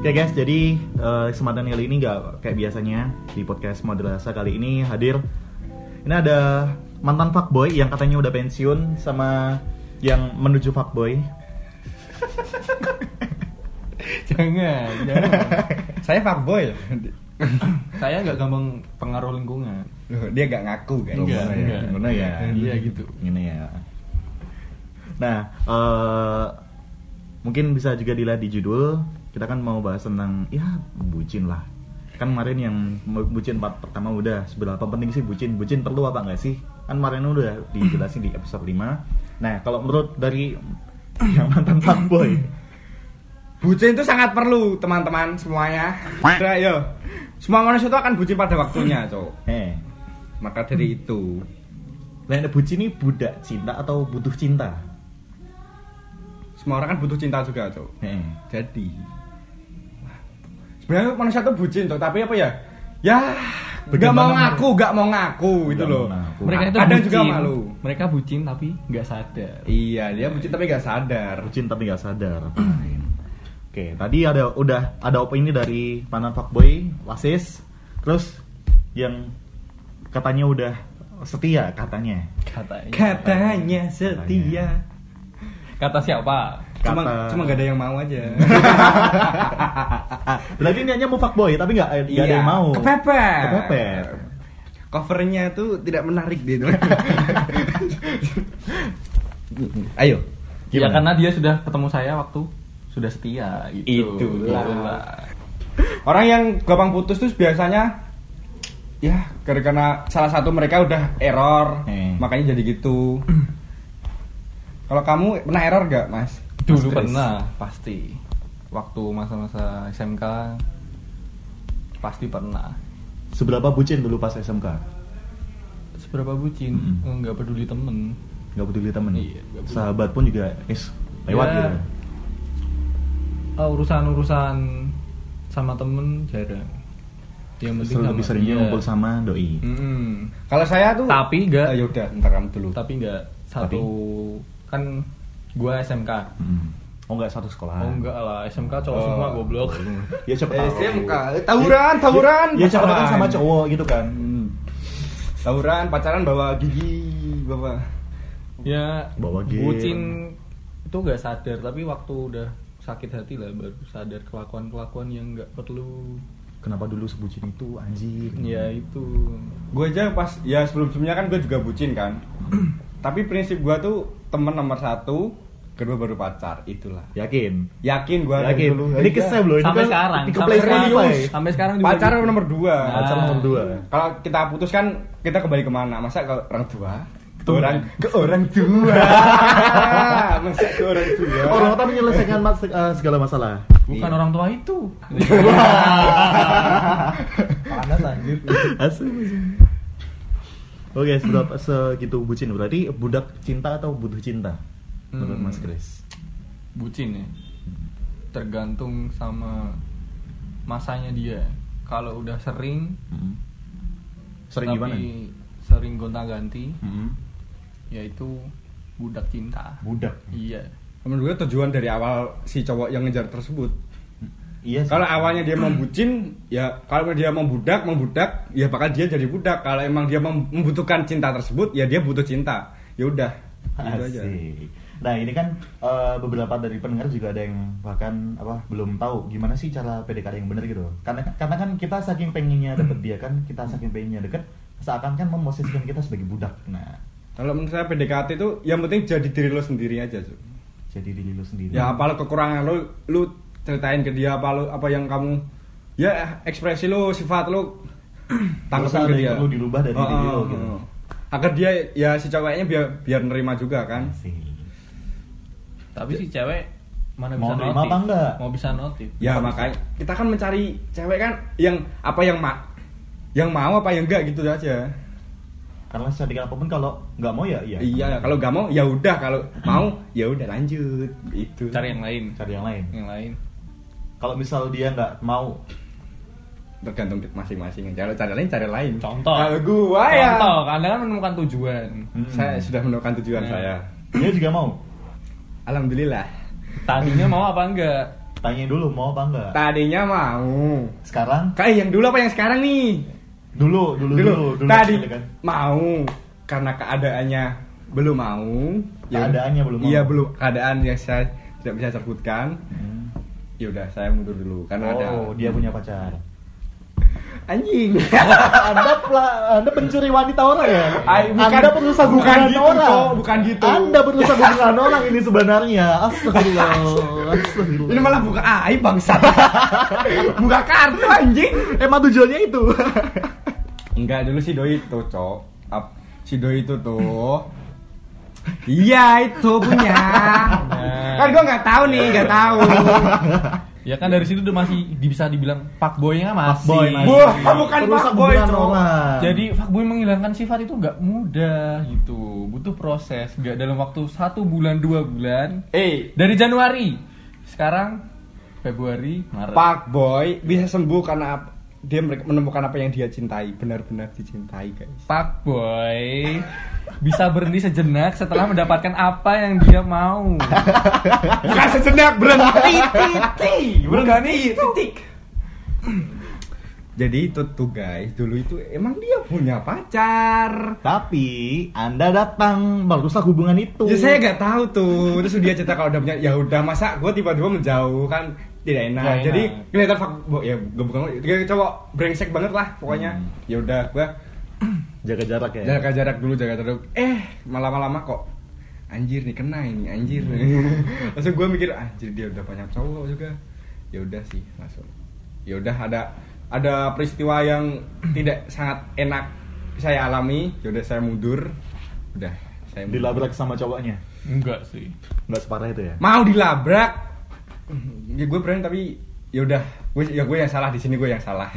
Oke guys, jadi eh, kesempatan kali ini nggak kayak biasanya di podcast Madrasah kali ini hadir. Ini ada mantan fuckboy yang katanya udah pensiun sama yang menuju fuckboy. jangan, jangan. Saya fuckboy. Saya nggak gampang pengaruh lingkungan. Loh, dia gak ngaku kan? Enggak, Gimana ya? enggak. Gimana ya? Iya gitu. Ini ya. Nah, eh, mungkin bisa juga dilihat di judul. Kita kan mau bahas tentang ya bucin lah. Kan kemarin yang bucin part pertama udah seberapa penting sih bucin? Bucin perlu apa enggak sih? Kan kemarin udah dijelasin di episode 5. Nah, kalau menurut dari yang mantan fuckboy, Bucin itu sangat perlu teman-teman semuanya. Udah, yo. Semua manusia itu akan bucin pada waktunya, cowok. eh, Maka dari itu, nah bucin ini budak cinta atau butuh cinta? semua orang kan butuh cinta juga, cowok. Eh, Jadi sebenarnya manusia tuh bucin tuh, tapi apa ya? Ya, gak Bagaimana mau ngaku, gak mau ngaku itu Nggak loh. ngaku. Mereka itu bucin. juga malu. Mereka bucin tapi nggak sadar. Iya, dia bucin tapi gak sadar. bucin tapi nggak sadar. Oke, tadi ada udah ada opini dari mantan fuckboy, wasis, terus yang katanya udah setia katanya. Katanya. Katanya setia. Kata siapa? Cuma Kata- cuma gak ada yang mau aja. Berarti niatnya mau fuckboy tapi nggak nggak ada Iya, yang mau. Kepepet. Kepepet. Covernya tuh tidak menarik dia. Ayo. Ya Gimana? karena dia sudah ketemu saya waktu sudah setia gitu. Itulah. Itulah. Orang yang gampang putus tuh biasanya ya karena salah satu mereka udah error, Eh. makanya jadi gitu. Kalau kamu pernah error gak, Mas? Dulu Mas pernah pasti. Waktu masa-masa SMK pasti pernah. Seberapa bucin dulu pas SMK? Seberapa bucin? Mm-mm. Nggak peduli temen. Nggak peduli temen. Iya, peduli. Sahabat pun juga is lewat Ya. gitu. Ah, urusan-urusan sama temen jarang. Yang penting sama lebih seringnya ngumpul sama doi. Mm-mm. Kalau saya tuh Tapi nggak. Ah, yaudah, ntar kamu dulu. Tapi nggak satu kan gua SMK. Hmm. Oh nggak satu sekolah. Oh enggak lah, SMK cowok Oh. semua goblok. Ya siapa tahu. SMK, tawuran, tawuran. Ya siapa tahu kan pacaran. sama cowok gitu kan. Tawuran, pacaran bawa gigi, bawa. Ya Bawa game. bucin itu nggak sadar, tapi waktu udah sakit hati lah baru sadar kelakuan-kelakuan yang nggak perlu. Kenapa dulu sebucin itu anjir? Ya itu. Gue aja pas ya sebelum sebelumnya kan gue juga bucin kan. Tapi prinsip gue tuh temen nomor satu, kedua baru pacar, itulah. Yakin? Yakin gue Yakin? Ini kesel loh. Ini Sampai kan sekarang, Di sampai sekarang, sampai sekarang juga Pacar gitu. nomor dua. Nah. Pacar nomor dua. Kalau kita putus kan kita kembali ke mana? Masa ke orang tua? Ke orang ke orang tua. Masa ke orang tua? Orang tua menyelesaikan mas- eh, segala masalah. Bukan Iya. orang tua itu. Panas anjir. Asli. Oke, seberapa segitu bucin berarti budak cinta atau butuh cinta? Menurut Hmm. Mas Chris. Bucin ya. Tergantung sama masanya dia. Kalau udah sering, Hmm. Sering tapi gimana? sering gonta-ganti, Hmm. yaitu budak cinta. Budak. Iya. Menurut gue tujuan dari awal si cowok yang ngejar tersebut. Iya. Kalau awalnya dia mau bucin, ya kalau dia mau budak, mau budak, ya bakal dia jadi budak. Kalau emang dia mem- membutuhkan cinta tersebut, ya dia butuh cinta. Ya udah. Gitu aja. Nah ini kan eh, beberapa dari pendengar juga ada yang bahkan apa belum tahu gimana sih cara PDKT yang benar gitu. Karena karena kan kita saking pengennya dapet dia kan, kita saking pengennya deket, seakan kan memosisikan kita sebagai budak. Nah Kalau menurut saya PDKT itu yang penting jadi diri lo sendiri aja, jadi diri lu sendiri. Ya apa lo kekurangan lo, lu ceritain ke dia apa lo apa yang kamu ya ekspresi lo, sifat tangkapin ada ke dia. perlu dirubah dari diri lo, gitu. Agar dia ya si cowoknya biar biar nerima juga kan. Asik. Tapi si cewek mana Mau bisa nerima notif? apa enggak? Mau bisa notif. Ya makanya kita kan mencari cewek kan yang apa yang ma yang mau apa yang enggak gitu aja. Karena secara apa pun kalau nggak mau ya iya. Iya, kalau nggak mau ya udah, kalau mau ya udah lanjut. Itu. Cari yang lain. Cari yang lain. Yang lain. Kalau misal dia nggak mau, tergantung masing-masing. Kalau cari lain cari lain. Contoh. Kalau gua ya. Contoh, Anda kan menemukan tujuan. hmm, Saya sudah menemukan tujuan Nah. saya. dia juga mau. Alhamdulillah. Tadinya mau apa enggak? Tanya dulu mau apa enggak? Tadinya mau. Sekarang? Kayak yang dulu apa yang sekarang nih? Dulu, dulu, dulu, dulu, dulu. tadi kan. mau karena keadaannya belum mau Ya- Keadaannya belum mau. iya belum keadaan yang saya tidak bisa sebutkan Hmm. Ya udah saya mundur dulu karena ada Oh, dia punya pacar. anjing anda pela- Anda pencuri wanita orang ya? Ay, bukan- anda perusak bukan gitu, orang. Cok, bukan gitu. Anda perusak hubungan orang ini sebenarnya. Astagfirullah. Astagfirullah. ini malah buka aib bangsa buka kartu anjing emang tujuannya itu. enggak dulu si doi itu cok si doi itu tuh iya itu punya kan gua nggak tahu nih nggak tahu Ya kan dari situ udah masih bisa dibilang fuckboy-nya masih. Fuckboy masih. Bukan fuckboy, hubungan Cok. orang. Jadi fuckboy menghilangkan sifat itu nggak mudah gitu, butuh proses, nggak dalam waktu satu bulan dua bulan. eh Dari Januari, sekarang Februari, Maret. Pak Boy bisa sembuh karena dia menemukan apa yang dia cintai, benar-benar dicintai, guys. Fuckboy bisa berhenti sejenak setelah mendapatkan apa yang dia mau. Bukan sejenak berhenti, titik, berhenti, titik. Jadi itu tuh guys, dulu itu emang dia punya pacar. Tapi Anda datang merusak hubungan itu. Ya saya nggak tahu tuh. Terus dia cerita kalau udah punya, ya udah masa gue tiba-tiba menjauh kan tidak enak. Enak. Jadi kelihatan fuck, ya gue bukan kayak cowok brengsek banget lah pokoknya. Hmm. Ya udah gue jaga jarak ya. jaga jarak dulu jaga jarak eh lama-lama kok anjir nih kena ini anjir langsung gue mikir anjir dia udah banyak cowok juga ya udah sih langsung ya udah ada ada peristiwa yang tidak sangat enak saya alami ya udah saya mundur udah saya mundur. Dilabrak sama cowoknya. Enggak sih. Nggak separah itu ya. mau dilabrak ya gue berani tapi ya udah gue ya gue yang salah di sini gue yang salah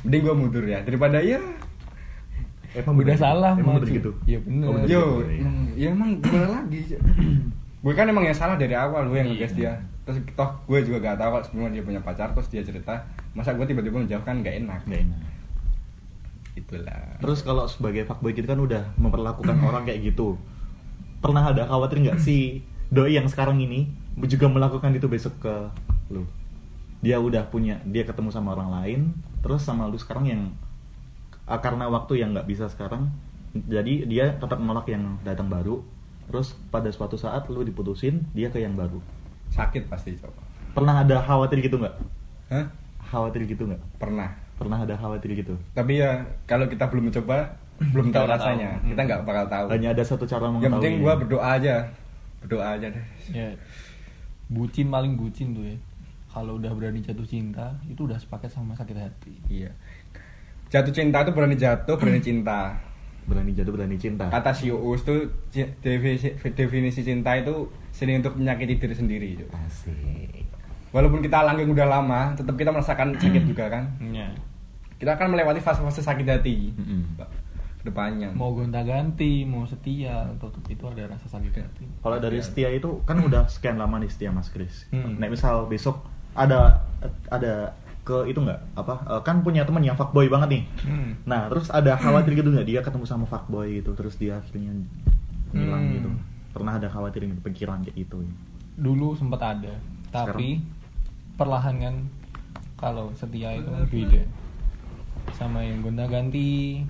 mending gue mundur ya daripada ya Emang Udah gitu? salah, Emang bener gitu. Iya, bener. Oh, bener Yo, gitu, ya. emang, ya emang gimana lagi? gue kan emang yang salah dari awal gue yang Iya. ngegas dia. Terus toh gue juga gak tahu kalau sebelumnya dia punya pacar terus dia cerita masa gue tiba-tiba menjauh kan gak enak. Nggak enak. Itulah. Terus kalau sebagai fuckboy kita kan udah memperlakukan orang kayak gitu. Pernah ada khawatir nggak sih doi yang sekarang ini juga melakukan itu besok ke lu? Dia udah punya, dia ketemu sama orang lain, terus sama lu sekarang yang ah, karena waktu yang nggak bisa sekarang, jadi dia tetap menolak yang datang baru. Terus pada suatu saat lu diputusin, dia ke yang baru. Sakit pasti coba. Pernah ada khawatir gitu nggak? Hah? Khawatir gitu nggak? Pernah. Pernah ada khawatir gitu? Tapi ya kalau kita belum mencoba belum tahu rasanya. tahu. Kita nggak bakal tahu. Hanya ada satu cara mengetahui. Yang penting gue berdoa aja. Berdoa aja deh. Ya, bucin paling bucin tuh ya. Kalau udah berani jatuh cinta, itu udah sepaket sama sakit hati. Iya. Jatuh cinta tuh berani jatuh, berani cinta. berani jatuh berani cinta. Kata si Uus tuh definisi, definisi cinta itu seni untuk menyakiti diri sendiri. Cuk. Asik. Walaupun kita langgeng udah lama, tetap kita merasakan sakit juga kan. Ya. Kita akan melewati fase-fase sakit hati. Mm-mm. Ke depannya. Mau gonta-ganti, mau setia, tetap itu ada rasa sakit hati. Kalau dari setia itu kan udah sekian lama nih setia Mas Kris. Hmm. Nek misal besok ada ada ke itu nggak apa eh, kan punya teman yang fuckboy banget nih. Hmm. Nah terus ada khawatir gitu nggak dia ketemu sama fuckboy gitu terus dia akhirnya hilang Hmm. gitu. Pernah ada khawatir gitu, pikiran kayak gitu. Dulu sempat ada, tapi perlahan kan kalau setia itu beda sama yang gonta-ganti.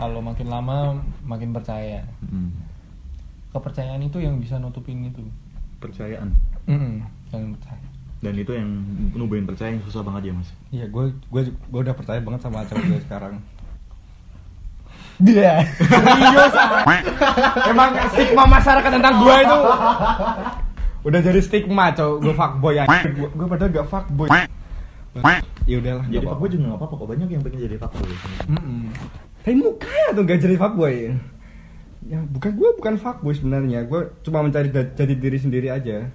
Kalau makin lama makin percaya. Mm. Kepercayaan itu yang bisa nutupin itu. Percayaan. Mm, yang percaya. Dan itu yang nubuhin percaya yang susah banget ya Mas. Iya, gue gue gue udah percaya banget sama cewek gue sekarang. Dia. Serius ah. Emang stigma masyarakat tentang gue itu udah jadi stigma, cowok. Gue fuckboy ya. Gue gue padahal gak fuckboy. Ya udahlah. Jadi fuckboy apa-apa. juga nggak apa-apa kok banyak yang pengen jadi fuckboy. Mm-mm. Tapi mukanya tuh gak jadi fuckboy. Ya bukan gue bukan fuckboy sebenarnya. Gue cuma mencari jadi diri sendiri aja.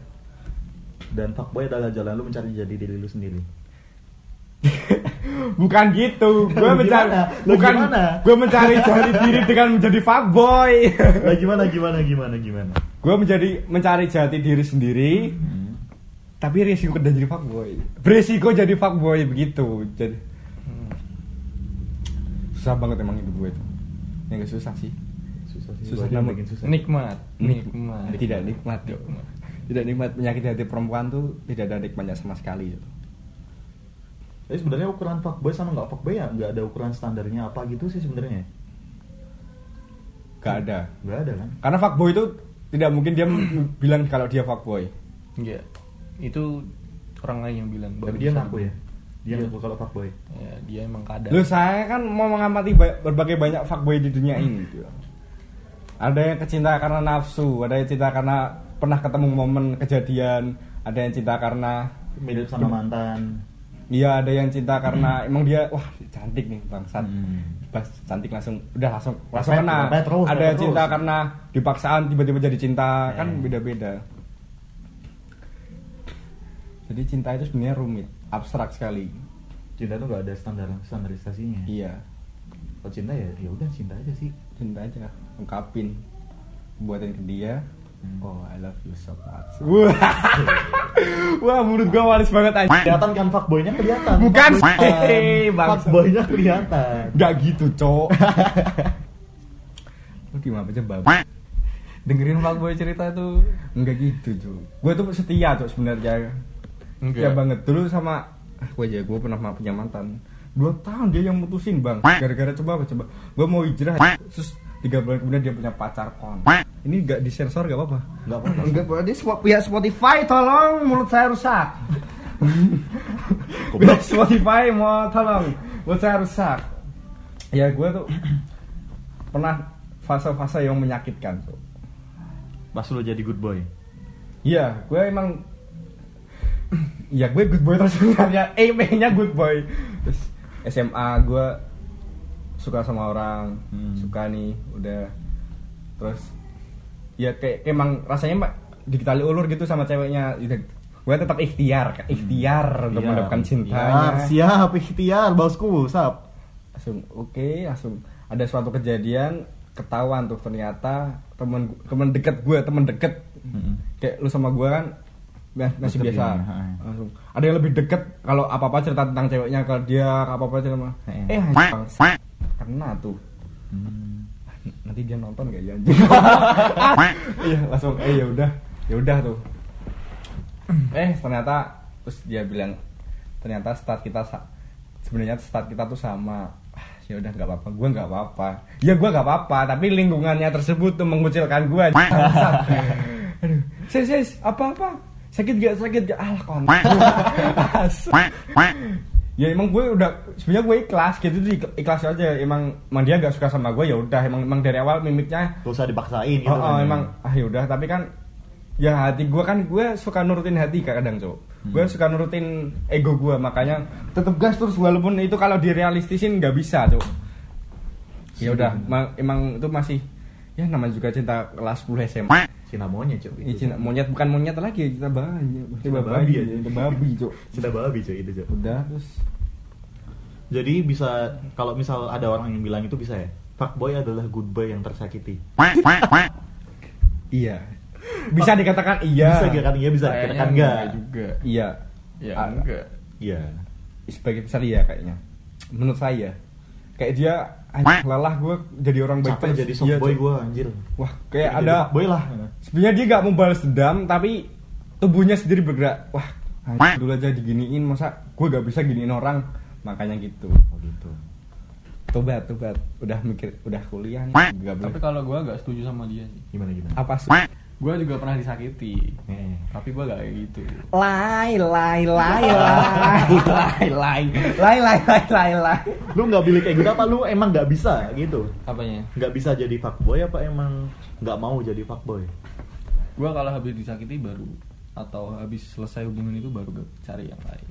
Dan fuckboy adalah jalan lu mencari jadi diri lu sendiri. bukan gitu. Gue mencari bukan gue mencari jati diri dengan menjadi fuckboy. Lah gimana gimana gimana gimana? gue menjadi mencari jati diri sendiri. Hmm. Tapi resiko udah jadi fuckboy. Beresiko jadi fuckboy begitu. Jadi. Susah banget emang hidup gue itu. Yang gak susah sih. Susah sih. Susah Susah namun- susah. Nikmat, Nik- nikmat. Tidak nikmat. Nikmat. tidak nikmat menyakiti hati perempuan tuh tidak ada nikmatnya sama sekali gitu. Jadi sebenarnya ukuran fuckboy sama nggak fuckboy ya nggak ada ukuran standarnya apa gitu sih sebenarnya. Gak ada. Nggak ada kan? Karena fuckboy itu tidak mungkin dia bilang kalau dia fuckboy. Iya. Itu orang lain yang bilang. Tapi dia ngaku ya. Dia Iya. ngaku kalau fuckboy. Ya, dia emang kadang. Lu saya kan mau mengamati ba- berbagai banyak fuckboy di dunia ini gitu. Ada yang kecinta karena nafsu, ada yang cinta karena pernah ketemu momen kejadian, ada yang cinta karena Mirip sama mantan. Iya ada yang cinta karena emang dia wah cantik nih bangsat. Hmm. Pas cantik langsung udah langsung langsung kena. terus, ada yang cinta terus. karena dipaksaan tiba-tiba jadi cinta Eh. kan beda-beda. Jadi cinta itu sebenarnya rumit, abstrak sekali. Cinta tuh nggak ada standar standarisasinya. Iya, Kalau cinta ya ya udah cinta aja sih. cinta aja, ungkapin, buatin ke dia. Hmm. Oh, I love you so much. Wah, wah menurut gua manis banget aja. Kelihatan kan fuckboynya kelihatan. Bukan. Fuckboynya kelihatan. Gak gitu, cok. Lu gimana aja babi? dengerin fuckboy cerita tuh Enggak gitu, cok. Gue tuh setia, cok sebenarnya. Setia banget dulu sama gue aja, gue pernah punya mantan. Dua tahun dia yang mutusin bang. Gara-gara coba apa coba. Gue mau hijrah, terus tiga bulan kemudian dia punya pacar kon. Ini gak disensor gak apa-apa. Nggak apa-apa. Enggak apa Dia pihak Spotify tolong mulut saya rusak. pihak Spotify mau tolong mulut saya rusak. Ya gue tuh pernah fase-fase yang menyakitkan tuh. Pas lu jadi good boy. Iya, gue emang Iya gue good boy terus sebenarnya Aimnya good boy Terus SMA gue Suka sama orang Hmm. Suka nih Udah Terus Ya kayak emang rasanya mak Digitali ulur gitu sama ceweknya. Gue tetap ikhtiar Ikhtiar untuk Iya, mendapatkan cintanya Siap, ikhtiar, bosku, sap. langsung oke langsung ada suatu kejadian ketahuan tuh ternyata temen temen deket gue temen deket Mm-mm. kayak lu sama gue kan masih Deket biasa. ya, langsung. Ada yang lebih deket kalau apa apa cerita tentang ceweknya kalau dia apa apa cerita sama Heeh. eh anjing, kena tuh. Hmm. nanti dia nonton gak ya anjing iya langsung eh ya udah ya udah tuh. Eh ternyata terus dia bilang ternyata start kita sebenarnya start kita tuh sama. Ah, ya udah nggak apa-apa. Gue nggak apa-apa. Ya gue nggak apa-apa tapi lingkungannya tersebut tuh mengucilkan gue aduh sis sis apa apa sakit gak? Sakit gak? Alah kon. Ya emang gue udah sebenarnya gue ikhlas gitu tuh ik- ikhlas aja. Emang emang dia nggak suka sama gue ya udah. Emang emang dari awal mimiknya Gak usah dipaksain gitu oh, oh, kan. emang ah ya udah. Tapi kan ya hati gue kan gue suka nurutin hati kadang cowok Hmm. gue suka nurutin ego gue makanya tetep gas terus walaupun itu kalau direalistisin nggak bisa cowok ya udah ma- emang itu masih ya namanya juga cinta kelas 10 SMA Cinta monyet, Cuk. ini cinta monyet bukan monyet lagi cinta banyak Cinta babi aja. cinta babi cowok Cinta babi, Cuk, itu, Cuk. udah terus Jadi bisa kalau misal ada orang yang bilang itu bisa ya. Fuckboy adalah good boy yang tersakiti. iya bisa dikatakan iya Bisa dikatakan iya, bisa dikatakan enggak. juga iya ya Ah, enggak Iya. sebagai besar iya kayaknya menurut saya kayak dia anjing, lelah gue jadi orang baik Capek terus. jadi Iya, softboy gua anjir. wah kayak Jadi ada fuckboy lah. sebenarnya dia gak mau balas dendam tapi tubuhnya sendiri bergerak wah anjing, dulu aja diginiin masa gue gak bisa giniin orang makanya gitu Oh gitu. tobat tobat udah mikir udah kuliah nih gak tapi kalau gue agak setuju sama dia sih Gimana gimana? apa sih gue juga pernah disakiti Eh. tapi gue gak kayak gitu lai lai lai lai lai lai lai lai lai lai lai Lu nggak pilih kayak gitu apa lu emang nggak bisa gitu? apanya Nggak bisa jadi fuckboy apa emang nggak mau jadi fuckboy? gue kalau habis disakiti baru atau habis selesai hubungan itu baru cari yang lain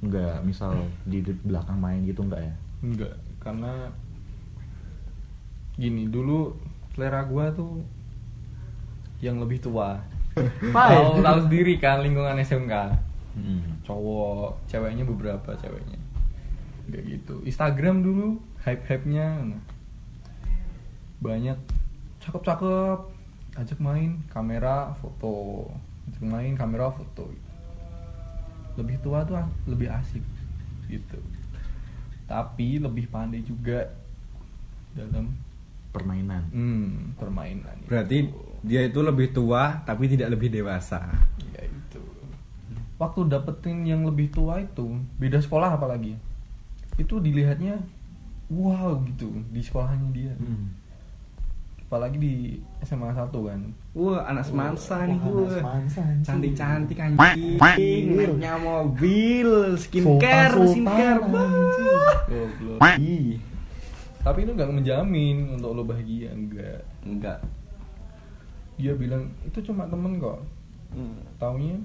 Nggak, misal di belakang main gitu nggak ya? enggak karena gini dulu selera gue tuh yang lebih tua. Tahu tahu sendiri kan lingkungan SMK Hmm. cowok ceweknya beberapa ceweknya. Kayak gitu. Instagram dulu hype hype nya banyak. Cakep cakep ajak main kamera foto. Ajak main kamera foto. Lebih tua tuh a- lebih asik. Gitu. Tapi lebih pandai juga dalam permainan. Hmm, permainan. Berarti dia itu lebih tua tapi tidak lebih dewasa. ya itu. Waktu dapetin yang lebih tua itu, beda sekolah apalagi. Itu dilihatnya wow gitu di sekolahnya dia. Hmm. Apalagi di SMA 1 kan. Wah, anak semansa nih Wah, gue. anak semansa, anjing. Cantik-cantik anjing. Naiknya mobil, skincare, skincare. Wah. Goblok. Ih, Tapi itu nggak menjamin untuk lo bahagia, enggak. enggak. Dia bilang itu cuma temen kok. Taunya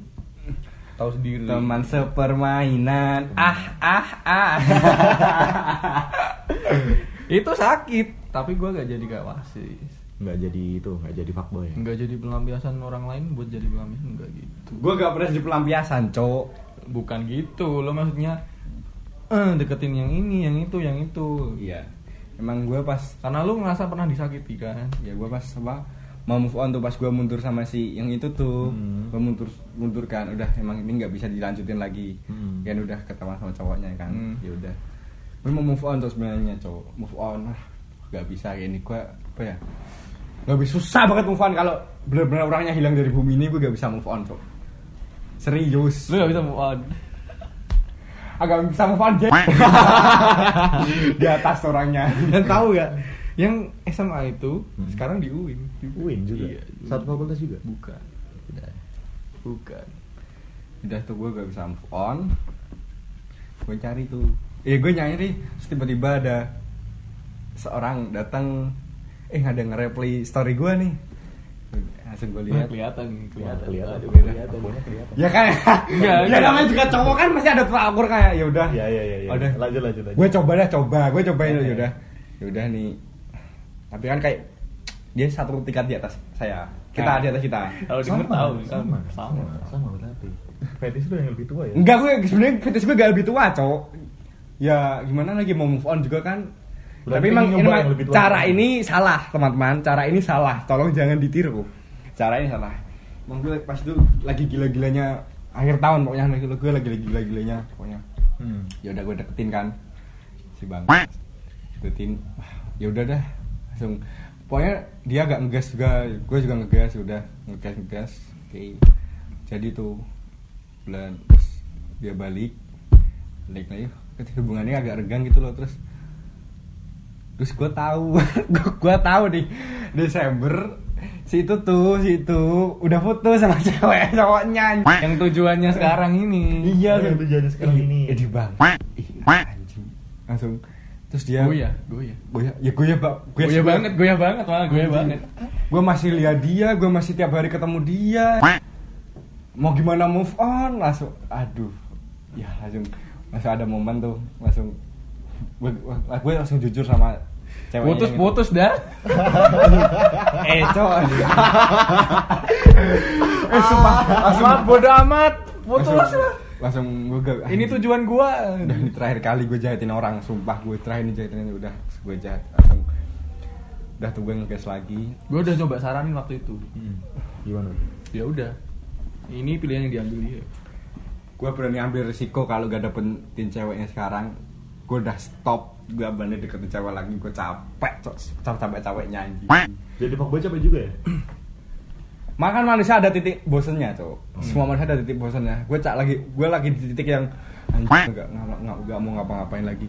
tahu sendiri. Teman sepermainan. Ah, ah, ah. itu sakit, tapi gua gak jadi gak wasis. Nggak jadi itu, nggak jadi fuckboy. ya? Nggak jadi pelampiasan orang lain buat jadi pelampiasan enggak gitu. gue gak pernah jadi pelampiasan, cok. Bukan gitu, lo maksudnya eh deketin yang ini, yang itu, yang itu. Iya. Emang gue pas Karena lu ngerasa pernah disakiti kan. ya gue pas apa mau move on tuh pas gue mundur sama si yang itu tuh Hmm. gue mundur mundur kan udah emang ini nggak bisa dilanjutin lagi Hmm. kan udah ketahuan sama cowoknya kan Hmm. ya udah gue mau move on tuh sebenarnya cowok move on ah nggak bisa kayak ini gue apa ya nggak bisa susah banget move on kalau benar-benar orangnya hilang dari bumi ini gue gak bisa move on cowok serius Lu gak bisa move on. agak bisa move on di atas orangnya Dan tahu gak? Yang SMA itu Hmm. sekarang di UIN. Di UIN juga? Iya, di Satu fakultas juga? Bukan. Bukan. udah tuh gue gak bisa move on gue cari tuh eh gue nyari terus tiba-tiba ada seorang datang eh ada nge-replay story gue nih langsung gue lihat kelihatan, kelihatan. kelihatan, Aduh, kelihatan. kelihatan. ya kan Enggak, ya enggak. namanya juga cowok kan masih ada tolak ukur kayak ya udah Iya, iya, iya. iya. Udah. Lanjut, lanjut, lanjut. gue coba dah coba gue cobain Iya, ya iya. udah ya udah nih tapi kan kayak dia satu tingkat di atas saya kita Nah. di atas kita Kalau sama, denger tahu kan? sama, sama, sama berarti. Fetish lu yang lebih tua ya? Enggak gue sebenarnya fetish gue gak lebih tua, cowok. Ya gimana lagi mau move on juga kan. Berarti Tapi emang, yang lebih tua. cara ini salah, teman-teman. Cara ini salah. Tolong jangan ditiru. Cara ini salah. Emang gue pas itu lagi gila-gilanya akhir tahun pokoknya gue lagi gila-gilanya pokoknya. Hmm. Ya udah gue deketin kan si Bang. Deketin. Wah, Ya udah dah. Langsung pokoknya dia agak ngegas juga, gue juga ngegas, udah ngegas ngegas. Oke. Jadi tuh bulan terus dia balik balik lagi ketika hubungannya agak renggang gitu loh terus terus gue tahu gue tahu di Desember si itu tuh si itu udah putus sama cewek cowoknya Yang tujuannya sekarang ini. iya yang tujuannya sekarang ini. eh di bang Ih, anjing langsung terus dia Goyah, goyah. goyah ya goyah pak Goyah banget, goyah banget malah goyah banget. gue masih lihat dia gue masih tiap hari ketemu dia mau gimana move on langsung aduh ya langsung langsung ada momen tuh langsung gue, gue langsung jujur sama ceweknya Putus gitu. putus dah. eh cowok eh sumpah langsung Amat bodo amat. Putus langsung, lah. Langsung gue gak Ini tujuan gua. udah ini terakhir kali gue jahatin orang sumpah gue terakhir ini jahatin udah gue jahat langsung udah tuh gue ngegas lagi Gua udah coba saranin waktu itu. Hmm. Gimana? Ya udah. Ini pilihan yang diambil dia. gue berani ambil risiko kalau gak dapetin ceweknya sekarang gue udah stop gue berani deketin cewek lagi gue capek cok capek capeknya anjing Jadi fuckboy capek juga ya? makan manusia ada titik bosennya cok semua manusia ada titik bosennya. Gue cak lagi gue lagi di titik yang anjing gak, gak, gak, gak mau ngapa-ngapain lagi.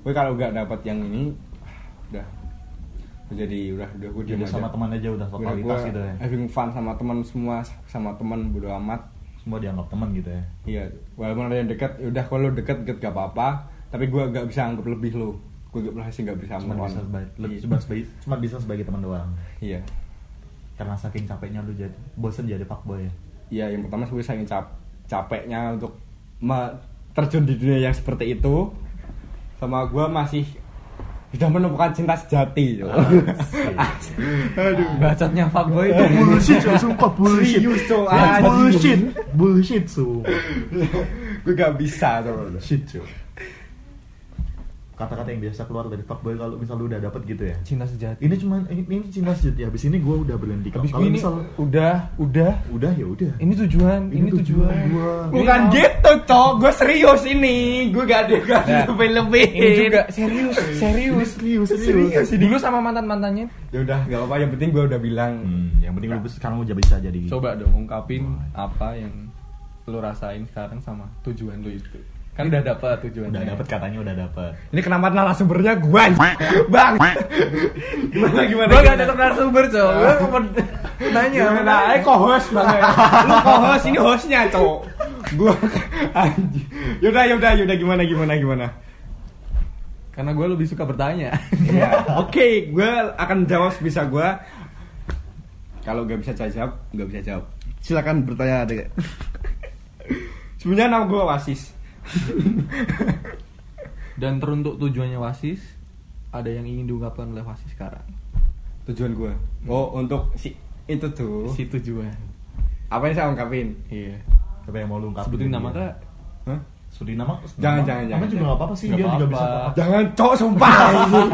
Gue kalau gak dapet yang ini udah. Gue jadi udah udah gue Jadi sama teman aja udah totalitas gitu ya. having fun sama teman semua sama teman bodo amat. Semua dianggap teman gitu ya. Iya, walaupun ada yang dekat, ya udah kalau dekat dekat gak apa-apa, tapi gue gak bisa anggap lebih lo. Gue gak berhasil gak bisa Cuma bisa sebagai, Iya. cuma sebagai, cuma bisa sebagai teman doang. Iya, Karena saking capeknya lu jadi bosen jadi fuckboy ya. iya yang pertama gue sayang cap capeknya untuk terjun di dunia yang seperti itu, sama gue masih sudah menemukan cinta sejati. yo. Aduh, bacotnya fuckboy itu bullshit, Cok. sumpah bullshit. Serius, Anjing. bullshit, bullshit, sumpah. gue gak bisa tuh. Shit, cuy. Kata-kata yang biasa keluar dari fuckboy kalau misal lu udah dapet gitu ya cinta sejati ini cuma ini, ini cinta sejati habis ini gue udah berhenti habis kalau ini misal udah udah udah ya udah ini tujuan ini, tujuan, gua. Bukan Ini- gitu, Cok. Gue serius ini. Gue gak ada gak Nah, lebih-lebih. ini juga serius serius Ini serius, serius. dulu sama mantan mantannya Ya udah, gak apa-apa. Yang penting gue udah bilang. Hmm, yang penting lu sekarang udah bisa jadi coba dong ungkapin apa yang lu rasain sekarang sama tujuan lu itu kan udah dapat tujuannya udah dapet katanya udah dapet Ini kenapa narasumbernya gue? Bang. gimana gimana? gua gak tetap narasumber cowok gua cuma nanya Gimana? Eh, co-host bang. Lu co-host, ini hostnya, cowok. Gue anjing. Yaudah, yaudah, yaudah. Gimana, gimana, gimana? karena gue lebih suka bertanya Ya, Oke, gue akan jawab sebisa gue. Kalau gak bisa saya jawab, gak bisa jawab. Silakan bertanya adek. Sebenarnya nama gue Wasis. dan teruntuk tujuannya wasis ada yang ingin diungkapkan oleh wasis sekarang Tujuan gue. Oh, untuk si itu tuh. si tujuan Apa yang saya ungkapin? iya apa yang mau lu ungkapin sebutin nama kak Hah? sebutin nama Jangan, nama- jangan, nama jangan, juga jangan. gak apa-apa sih Nggak dia juga apa-apa. bisa Jangan cowok sumpah.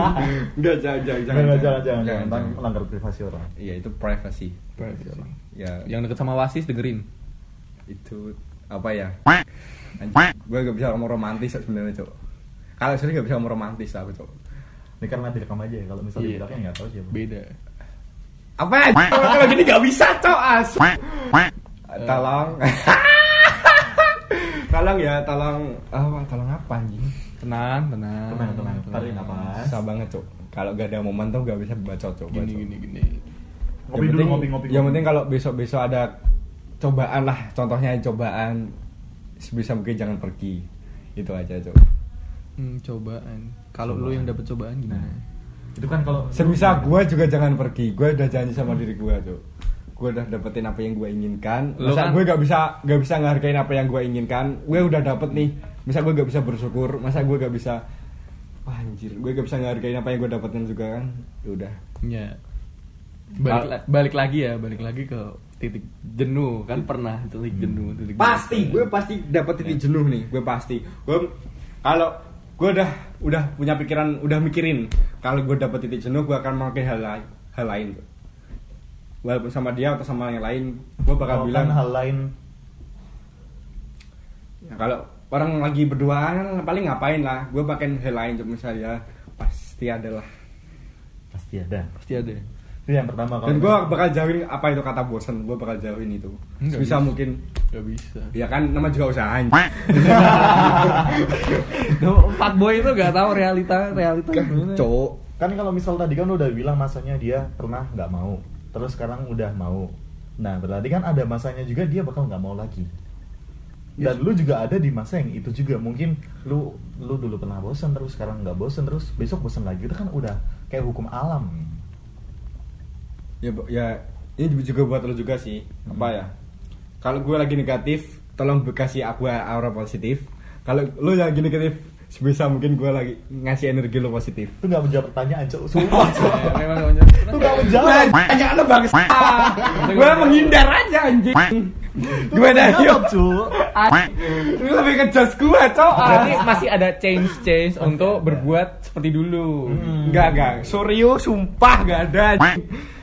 Enggak, jangan, jangan, jangan jangan jangan jangan Ntar jangan. melanggar privasi orang Iya, itu privacy. Ya, yang deket sama wasis dengerin itu apa ya? Gue gak bisa ngomong romantis sebenarnya, cowok. Kalau sering gak bisa ngomong romantis aku, cowok. ini karena direkam aja ya kalau misalnya Iya. bilangnya nggak tahu siapa beda Apa ya? Kalau gini gak bisa, cowok. As. Tolong. tolong ya, tolong. Apa? Tolong apa anjing? tenang tenang tenang tenang tarik napas Susah banget, cowok. Kalau gak ada momen tuh gak bisa baca, cowok. gini gini gini ngopi yang dulu penting, ngopi ngopi yang penting kalau besok besok ada cobaan lah contohnya cobaan sebisa mungkin jangan pergi. Itu aja cok hmm, cobaan. Kalau lu yang dapet cobaan gimana? Itu kan kalau sebisa gue juga jangan pergi. Gue udah janji sama diri gue cok gue udah dapetin apa yang gue inginkan. Lu masa kan- gue gak bisa gak bisa ngehargain apa yang gue inginkan? Gue udah dapet nih. Masa gue gak bisa bersyukur? Masa gue gak bisa Wah, anjir gue gak bisa ngehargain apa yang gue dapetin juga kan? Ya udah. Ya. Balik, balik lagi ya balik lagi ke titik jenuh kan pernah titik jenuh titik pasti jenuh. gue pasti dapat titik jenuh nih gue pasti. Gue kalau gue udah udah punya pikiran udah mikirin kalau gue dapat titik jenuh gue akan melakukan hal lain hal lain walaupun sama dia atau sama yang lain gue bakal bilang kan hal lain. Ya, kalau orang lagi berduaan paling ngapain lah gue pakai hal lain cuma misalnya pasti ada lah pasti ada. Pasti ada itu yang pertama kalau dan gue bakal jauhin apa itu kata bosan gue bakal jauhin itu. Nggak bisa bisa. mungkin. Gak bisa. Ya kan nama juga usaha Empat boy itu gak tahu realita realita gimana. cowok. Kan kalau misal tadi kan lu udah bilang masanya dia pernah nggak mau. Terus sekarang udah mau. Nah berarti kan ada masanya juga dia bakal nggak mau lagi. Dan lu juga ada di masa yang itu juga. Mungkin lu lu dulu pernah bosan terus sekarang nggak bosan terus besok bosan lagi. Itu kan udah kayak hukum alam ya ya ini juga buat lo juga sih. Apa ya? Kalau gue lagi negatif tolong kasih aku aura positif. Kalau lo lagi negatif sebisa mungkin gue lagi ngasih energi lo positif. Itu nggak menjawab pertanyaan cok sumpah. Cok memang gak menjawab. itu nggak menjawab. Tanya lo bangsa gue menghindar aja anjing. Gimana? yuk. Jawab cok Lu lebih ke just gue cok. Berarti masih ada change change untuk berbuat seperti dulu. enggak enggak serius sumpah gak ada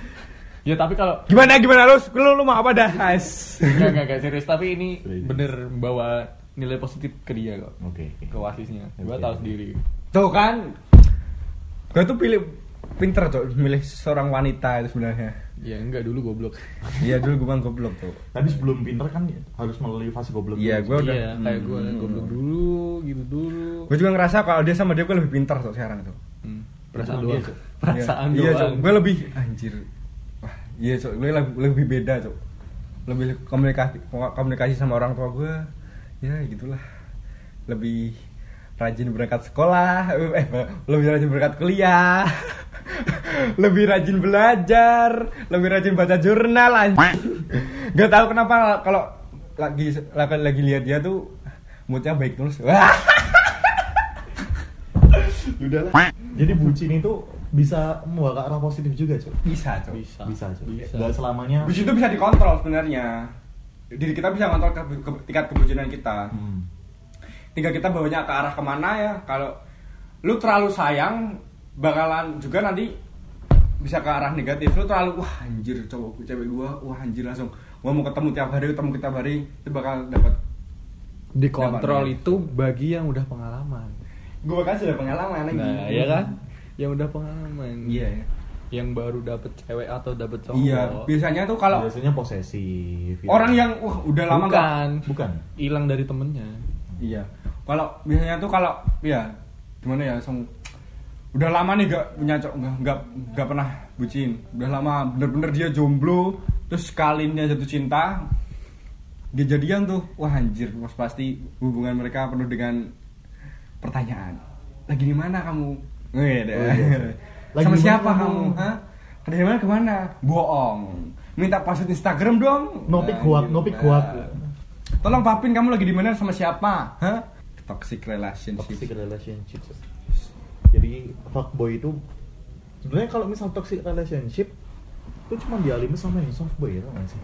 Ya tapi kalau gimana gimana lo lu, lu mau apa dah As? Enggak, enggak, enggak serius. Tapi ini Serius. bener bawa nilai positif ke dia kok. Oke Ke wasisnya Gue Oke. tahu sendiri. Tuh kan gue tuh pilih pinter cok. Milih seorang wanita itu sebenarnya. Ya enggak dulu goblok. Iya dulu gue kan goblok tuh tapi sebelum pinter kan harus melalui fase goblok Iya, gua udah- Iya kayak gue Hmm. goblok dulu gitu dulu. Gue juga ngerasa kalau dia sama dia gue lebih pintar tuh sekarang tuh Hmm, Perasaan Perasaan doang. Perasaan iya, doang. Gue lebih anjir iya cok. Gue lebih, lebih beda cok. Lebih komunikasi komunikasi sama orang tua gue ya gitulah. Lebih rajin berangkat sekolah eh lebih rajin berangkat kuliah lebih rajin belajar lebih rajin baca jurnal anjing nggak tahu kenapa kalau lagi lagi, lagi lihat dia tuh moodnya baik terus. Udahlah. Jadi bucin itu bisa membawa ke arah positif juga cok bisa cok Bisa bisa cok Bisa. nggak selamanya Bucin itu bisa dikontrol sebenarnya. Diri kita bisa kontrol ke, ke- tingkat kebucinan kita. Hmm. Tinggal kita bawanya ke arah ke mana ya. Kalau lu terlalu sayang bakalan juga nanti bisa ke arah negatif lu terlalu wah anjir cowok cewek gua wah anjir langsung gua mau ketemu tiap hari ketemu tiap hari itu bakal dapat dikontrol Dapat. itu bagi yang udah pengalaman gua kan sudah pengalaman lagi nah ya kan yang udah pengalaman. Iya ya. yang baru dapet cewek atau dapet cowok. Iya biasanya tuh kalau biasanya posesif gitu. orang yang wah udah lama bukan. Bukan? Hilang dari temennya. Iya. Kalau biasanya tuh kalau ya gimana ya langsung udah lama nih gak punya cowok nggak nggak nggak pernah bucin. Udah lama bener-bener dia jomblo terus sekalinya jatuh cinta dia jadian tuh. Wah anjir mas pasti hubungan mereka penuh dengan pertanyaan. Lagi di mana kamu Wih, deh. Oh, iya. Lagi sama mana siapa kamu? hah dari mana ke mana bohong minta password Instagram dong Nopik kuat, nopik nah. kuat. Tolong papin kamu lagi di mana sama siapa? Hah? Toxic relationship. toxic relationship jadi fuckboy itu sebenarnya kalau misal toxic relationship itu cuma dialimi sama yang softboy ya gak sih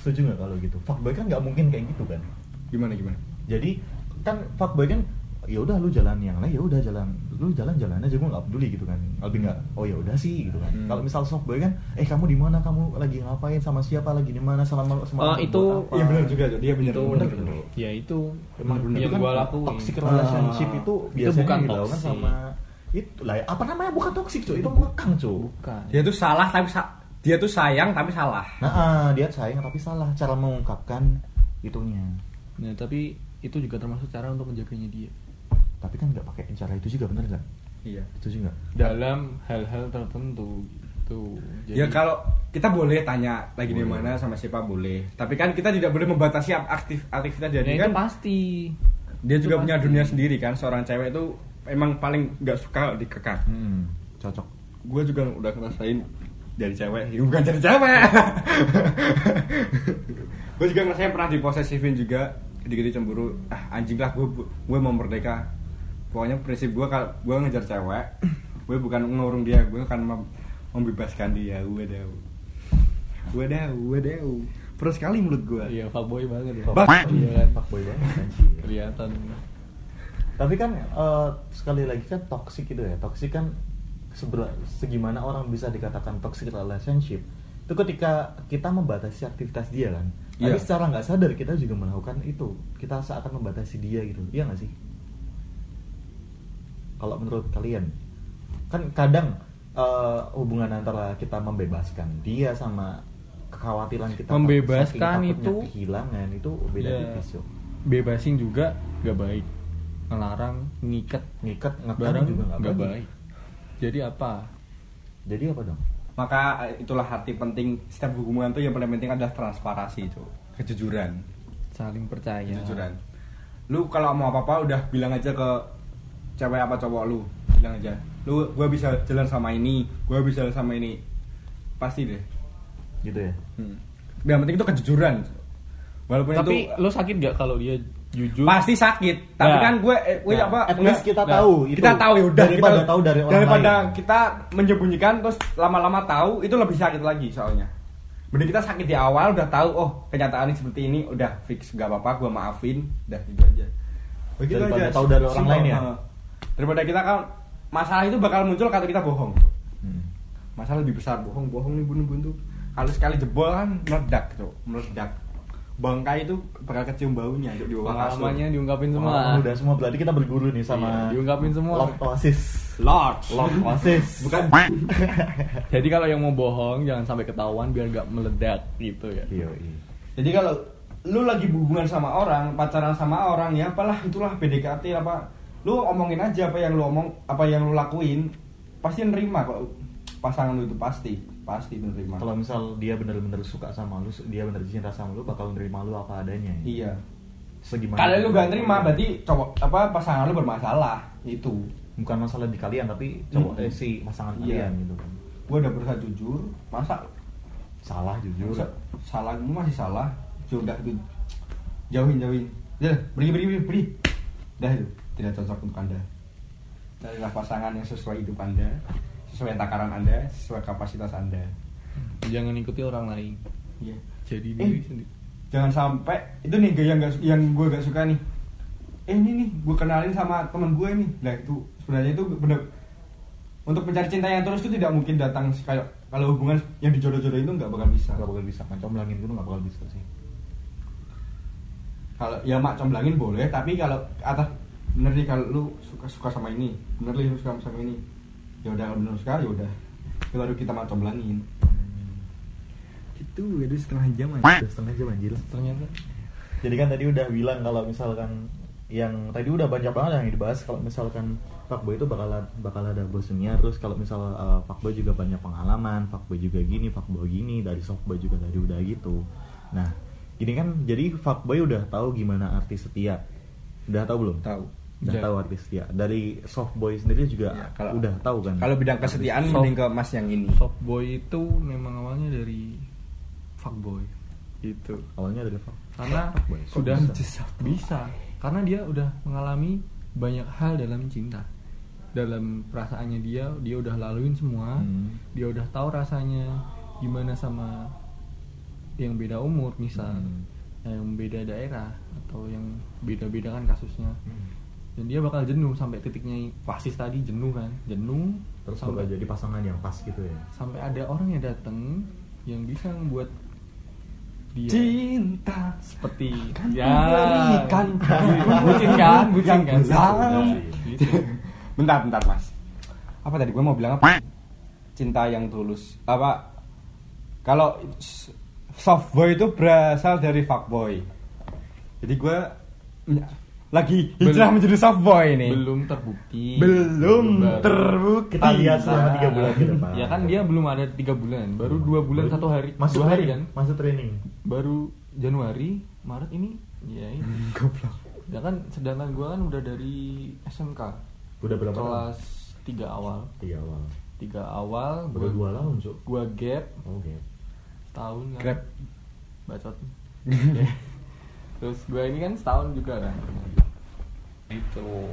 setuju nggak kalau gitu fuckboy kan nggak mungkin kayak gitu kan Gimana gimana? jadi kan fuckboy kan ya udah lu jalan yang lain ya udah jalan lu jalan jalan aja gue nggak peduli gitu kan lebih nggak oh ya udah sih gitu kan Hmm. kalau misal softboy kan eh kamu di mana kamu lagi ngapain sama siapa lagi di mana sama sama Oh, itu- Iya benar juga, Jo. dia benar. itu benar, benar. benar. ya itu Emang Bener. itu yang kan gua lakuin toxic relationship Ah. itu Itu biasanya bukan dilakukan toxic. sama itu lah ya, apa namanya bukan toxic cuy itu ngekang cuy bukan Dia tuh salah tapi sa- dia tuh sayang tapi salah. nah ah, dia sayang tapi salah cara mengungkapkan itunya nah tapi itu juga termasuk cara untuk menjaganya dia tapi kan nggak pakai cara itu juga bener nggak Iya. itu juga dalam hal-hal tertentu gitu Ya kalau kita boleh tanya lagi di mana sama siapa boleh. Tapi kan kita tidak boleh membatasi aktif aktivitas ya jadi itu kan pasti dia itu juga punya pasti. dunia sendiri kan. Seorang cewek itu emang paling nggak suka dikekang. hmm, cocok gue juga udah ngerasain dari cewek ya, bukan dari cewek gue juga ngerasain pernah diposesifin juga dikit cemburu ah anjing lah gue gue mau merdeka pokoknya prinsip gue kalau gue ngejar cewek gue bukan ngurung dia gue akan mem- membebaskan dia. Gue dah gue dah gue dah terus sekali mulut gue iya fuckboy banget ya. Bak- iya kan fuckboy banget kelihatan. Tapi kan eh, sekali lagi kan toxic itu ya. Toxic kan seber- segimana orang bisa dikatakan toxic relationship itu ketika kita membatasi aktivitas dia kan. Tapi Iya. secara nggak sadar kita juga melakukan itu. Kita seakan membatasi dia gitu. Iya nggak sih kalau menurut kalian kan kadang eh, hubungan antara kita membebaskan dia sama kekhawatiran kita Membebaskan itu- kehilangan itu beda Ya. tipis bebasin juga gak baik. Ngelarang ngikat ngikat ngekang barang juga nggak gak baik. baik. Jadi apa? Jadi apa dong? Maka eh, itulah arti penting. Setiap hubungan tuh yang paling penting adalah transparasi itu kejujuran. Saling percaya. Kejujuran. Lu kalau mau apa apa udah bilang aja ke cewek apa cowok lu? Bilang aja. Lu gue bisa jalan sama ini gue bisa jalan sama ini. Pasti deh. Gitu ya? Hmm. yang penting itu kejujuran. Walaupun tapi itu lo sakit gak kalau dia jujur? Pasti sakit. Tapi Nah. kan gue eh, gue Nah, apa at least kita nah, tahu itu. kita tahu ya udah Daripada kita, tahu dari orang daripada lain. kita menyembunyikan terus lama-lama tahu itu lebih sakit lagi soalnya. Mending kita sakit di awal udah tahu oh kenyataan ini seperti ini udah fix gak apa-apa gue maafin udah gitu aja. Begitu Daripada aja, tahu dari orang simpel. lain ya? Daripada kita kan masalah itu bakal muncul kalau kita bohong Hmm. masalah lebih besar bohong bohong nih bunuh bunuh kalau sekali jebol kan meledak tuh meledak bangkai itu bakal kecium baunya di bawah pengalamannya diungkapin semua Oh, udah semua berarti kita berguru nih sama Iya, diungkapin semua. Lord Oasis. Lord Lord Oasis. bukan jadi kalau yang mau bohong jangan sampai ketahuan biar gak meledak gitu ya Iya, iya. jadi kalau lu lagi hubungan sama orang pacaran sama orang ya apalah itulah PDKT apa lu omongin aja apa yang lu omong apa yang lu lakuin pasti nerima kok pasangan lu itu pasti pasti nerima Kalau misal dia bener-bener suka sama lu, dia bener cinta sama lu, bakal nerima lu apa adanya. ya? iya Segimana? kalau lu gak nerima berarti cowok apa pasangan lu bermasalah itu bukan masalah di kalian tapi cowok Hmm. eh, si pasangan Iya. kalian gitu kan. gue udah berusaha jujur masa Salah jujur. Sa- salah gue masih salah sudah jauhin jauhin ya pergi pergi pergi dah itu tidak cocok untuk anda. Carilah pasangan yang sesuai hidup anda sesuai takaran anda sesuai kapasitas anda. Jangan ikuti orang lain. Iya. jadi Eh. diri sendiri. jangan sampai itu nih yang gak, yang gue gak suka nih. Eh ini nih gue kenalin sama temen gue nih lah itu sebenarnya itu benar untuk mencari cinta yang terus itu tidak mungkin datang kayak kalau hubungan yang dijodoh-jodohin itu nggak bakal bisa. Gak bakal bisa, mencomblangin itu gak bakal bisa sih. Kalau ya mak comblangin boleh tapi kalau atas bener nih kalau lu suka suka sama ini. Bener nih lu suka sama ini. Ya udah kalau bener suka ya udah. Itu baru kita mak comblangin. Itu itu setengah jam Udah setengah jam anjir. Ternyata Jadi kan tadi udah bilang kalau misalkan yang tadi udah banyak banget yang dibahas kalau misalkan fuckboy itu bakal bakal ada bosennya. Terus kalau misal uh, fuckboy juga banyak pengalaman fuckboy juga gini fuckboy gini dari softboy juga tadi udah gitu. Nah ini kan jadi fuckboy udah tahu gimana arti setia. Udah tahu belum? Tahu udah Ya. tahu arti setia dari softboy sendiri juga Ya, kalau- udah tahu kan kalau bidang kesetiaan Soft- mending ke mas yang ini softboy itu memang awalnya dari fuckboy gitu awalnya dari fuck karena Fuckboy. Sudah bisa? bisa? karena dia udah mengalami banyak hal dalam cinta dalam perasaannya dia dia udah laluin semua Hmm. dia udah tahu rasanya gimana sama yang beda umur misal Hmm. yang beda daerah atau yang beda-beda kan kasusnya dan dia bakal jenuh sampai titiknya pasis tadi jenuh kan. Jenuh terus sampai bakal jadi pasangan yang pas gitu ya? Sampai ada orang yang datang yang bisa membuat dia cinta. seperti Kan ya berikan. bucin kan? Bucin kan? Gitu. bentar bentar mas. Apa tadi? Gue mau bilang apa? Cinta yang tulus. Apa? Kalau s- softboy itu berasal dari fuckboy. Jadi gue lagi hijrah Belum. menjadi softboy ini. Belum terbukti. Belum terbukti. kita lihat selama tiga bulan ke depan. Ya kan dia belum ada tiga bulan. Baru dua bulan Baru- satu hari. masuk dua hari kan? masuk training. Baru Januari Maret ini. Ya ini. Goblok. Ya kan sedangkan gua kan udah dari SMK udah berapa kelas tiga awal. Tiga awal. Tiga awal gua dua tahun cuk. gua gap. Oke setahun kan. Grab. Bacot terus gua ini kan setahun juga kan. Itu